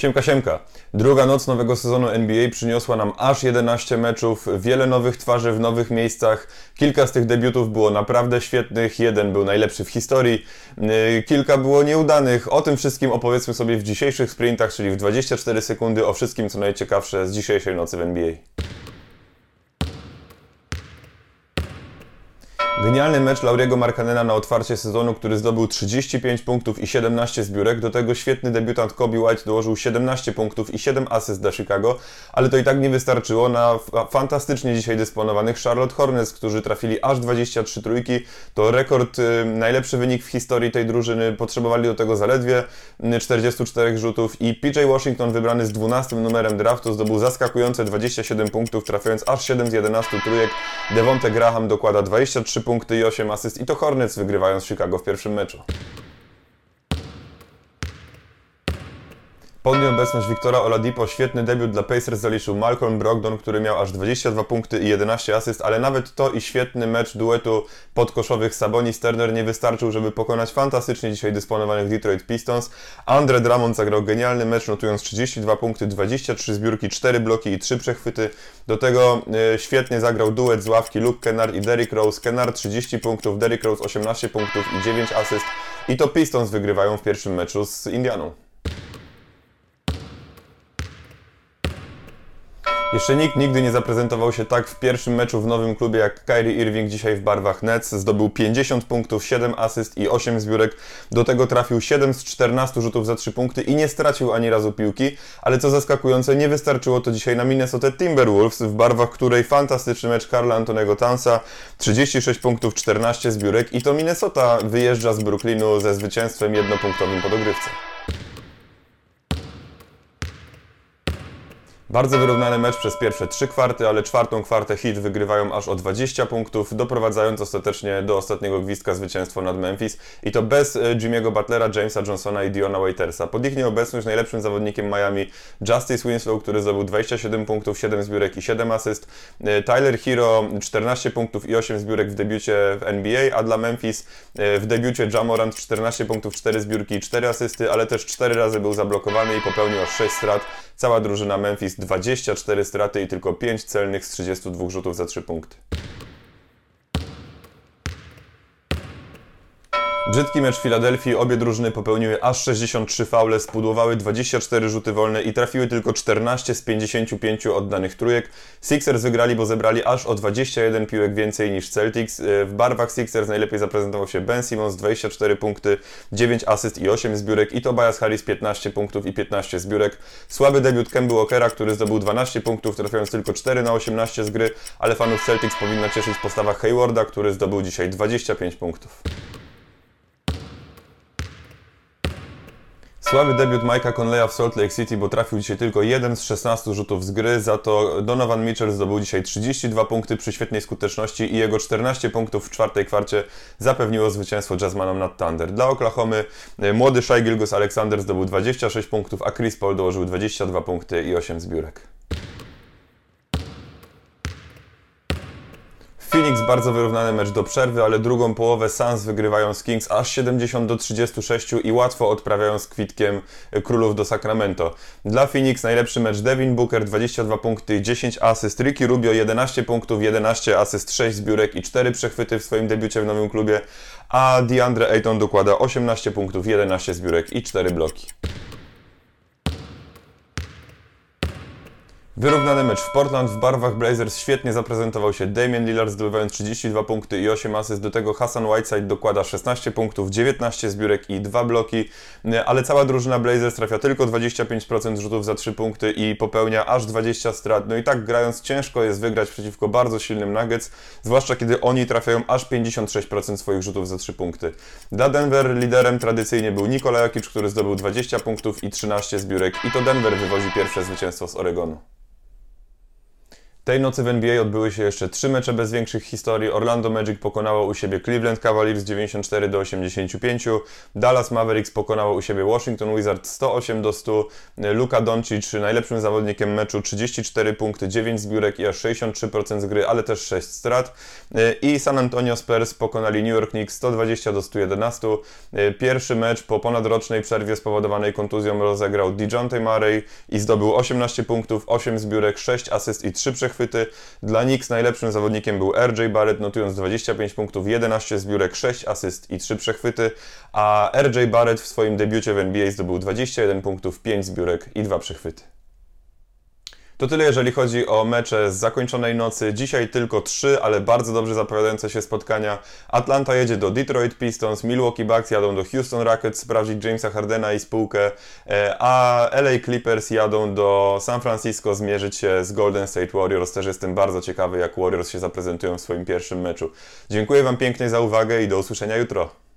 Siemka, siemka. Druga noc nowego sezonu NBA przyniosła nam aż 11 meczów, wiele nowych twarzy w nowych miejscach. Kilka z tych debiutów było naprawdę świetnych, jeden był najlepszy w historii, yy, kilka było nieudanych. O tym wszystkim opowiedzmy sobie w dzisiejszych sprintach, czyli w 24 sekundy o wszystkim co najciekawsze z dzisiejszej nocy w NBA. Genialny mecz Lauriego Markanena na otwarcie sezonu, który zdobył 35 punktów i 17 zbiórek. Do tego świetny debiutant Kobe White dołożył 17 punktów i 7 asyst dla Chicago, ale to i tak nie wystarczyło na fantastycznie dzisiaj dysponowanych Charlotte Hornets, którzy trafili aż 23 trójki. To rekord, y, najlepszy wynik w historii tej drużyny. Potrzebowali do tego zaledwie 44 rzutów i PJ Washington wybrany z 12 numerem draftu zdobył zaskakujące 27 punktów, trafiając aż 7 z 11 trójek. Devonte Graham dokłada 23 punkty i 8 asyst i to Hornets wygrywają z Chicago w pierwszym meczu. Pod nieobecność Wiktora Oladipo świetny debiut dla Pacers zaliczył Malcolm Brogdon, który miał aż 22 punkty i 11 asyst, ale nawet to i świetny mecz duetu podkoszowych Sabonis-Turner nie wystarczył, żeby pokonać fantastycznie dzisiaj dysponowanych Detroit Pistons. Andre Drummond zagrał genialny mecz, notując 32 punkty, 23 zbiórki, 4 bloki i 3 przechwyty. Do tego e, świetnie zagrał duet z ławki Luke Kennard i Derrick Rose. Kennard 30 punktów, Derrick Rose 18 punktów i 9 asyst. I to Pistons wygrywają w pierwszym meczu z Indianą. Jeszcze nikt nigdy nie zaprezentował się tak w pierwszym meczu w nowym klubie jak Kyrie Irving dzisiaj w barwach Nets. Zdobył 50 punktów, 7 asyst i 8 zbiórek. Do tego trafił 7 z 14 rzutów za 3 punkty i nie stracił ani razu piłki. Ale co zaskakujące, nie wystarczyło to dzisiaj na Minnesota Timberwolves w barwach której fantastyczny mecz Karla Antonego Townsa. 36 punktów, 14 zbiórek i to Minnesota wyjeżdża z Brooklynu ze zwycięstwem jednopunktowym po dogrywce. Bardzo wyrównany mecz przez pierwsze trzy kwarty, ale czwartą kwartę Heat wygrywają aż o 20 punktów, doprowadzając ostatecznie do ostatniego gwizdka zwycięstwo nad Memphis i to bez e, Jimmy'ego Butlera, Jamesa Johnsona i Diona Waitersa. Pod ich nieobecność najlepszym zawodnikiem Miami Justice Winslow, który zdobył 27 punktów, 7 zbiórek i 7 asyst. E, Tyler Hero 14 punktów i 8 zbiórek w debiucie w NBA, a dla Memphis e, w debiucie Jamorant 14 punktów, 4 zbiórki i 4 asysty, ale też 4 razy był zablokowany i popełnił aż 6 strat. Cała drużyna Memphis 24 straty i tylko 5 celnych z 32 rzutów za 3 punkty. Brzydki mecz Filadelfii, obie drużyny popełniły aż 63 faule, spudłowały 24 rzuty wolne i trafiły tylko 14 z 55 oddanych trójek. Sixers wygrali, bo zebrali aż o 21 piłek więcej niż Celtics. E, w barwach Sixers najlepiej zaprezentował się Ben Simmons, 24 punkty, 9 asyst i 8 zbiórek i Tobias Harris 15 punktów i 15 zbiórek. Słaby debiut Kemby Walkera, który zdobył 12 punktów, trafiając tylko 4 na 18 z gry, ale fanów Celtics powinna cieszyć postawa Haywarda, który zdobył dzisiaj 25 punktów. Słaby debiut Mike'a Conleya w Salt Lake City, bo trafił dzisiaj tylko jeden z 16 rzutów z gry, za to Donovan Mitchell zdobył dzisiaj 32 punkty przy świetnej skuteczności i jego 14 punktów w czwartej kwarcie zapewniło zwycięstwo Jazzmanom nad Thunder. Dla Oklahomy e, młody Shai Gilgus Alexander zdobył 26 punktów, a Chris Paul dołożył 22 punkty i 8 zbiórek. Phoenix bardzo wyrównany mecz do przerwy, ale drugą połowę Suns wygrywają z Kings aż 70 do 36 i łatwo odprawiają z kwitkiem królów do Sacramento. Dla Phoenix najlepszy mecz Devin Booker 22 punkty i 10 asyst, Ricky Rubio 11 punktów, 11 asyst, 6 zbiórek i 4 przechwyty w swoim debiucie w nowym klubie, a DeAndre Ayton dokłada 18 punktów, 11 zbiórek i 4 bloki. Wyrównany mecz w Portland w barwach Blazers świetnie zaprezentował się Damian Lillard zdobywając 32 punkty i 8 asyst. Do tego Hassan Whiteside dokłada 16 punktów, 19 zbiórek i 2 bloki, ale cała drużyna Blazers trafia tylko 25% rzutów za 3 punkty i popełnia aż 20 strat. No i tak grając ciężko jest wygrać przeciwko bardzo silnym Nuggets, zwłaszcza kiedy oni trafiają aż 56% swoich rzutów za 3 punkty. Dla Denver liderem tradycyjnie był Nikola Jokic, który zdobył 20 punktów i 13 zbiórek i to Denver wywozi pierwsze zwycięstwo z Oregonu. Tej nocy w NBA odbyły się jeszcze trzy mecze bez większych historii. Orlando Magic pokonało u siebie Cleveland Cavaliers 94 do 85. Dallas Mavericks pokonało u siebie Washington Wizards 108 do 100. Luka Doncic najlepszym zawodnikiem meczu 34 punkty, 9 zbiórek i aż 63% z gry, ale też 6 strat. I San Antonio Spurs pokonali New York Knicks 120 do 111. Pierwszy mecz po ponadrocznej przerwie spowodowanej kontuzją rozegrał DeJounte Murray i zdobył 18 punktów, 8 zbiórek, 6 asyst i 3 przechwyty. Dla Knicks najlepszym zawodnikiem był RJ Barrett, notując 25 punktów, 11 zbiórek, 6 asyst i 3 przechwyty, a RJ Barrett w swoim debiucie w NBA zdobył 21 punktów, 5 zbiórek i 2 przechwyty. To tyle, jeżeli chodzi o mecze z zakończonej nocy. Dzisiaj tylko trzy, ale bardzo dobrze zapowiadające się spotkania. Atlanta jedzie do Detroit Pistons, Milwaukee Bucks jadą do Houston Rockets sprawdzić Jamesa Hardena i spółkę, e, a LA Clippers jadą do San Francisco zmierzyć się z Golden State Warriors. Też jestem bardzo ciekawy, jak Warriors się zaprezentują w swoim pierwszym meczu. Dziękuję Wam pięknie za uwagę i do usłyszenia jutro.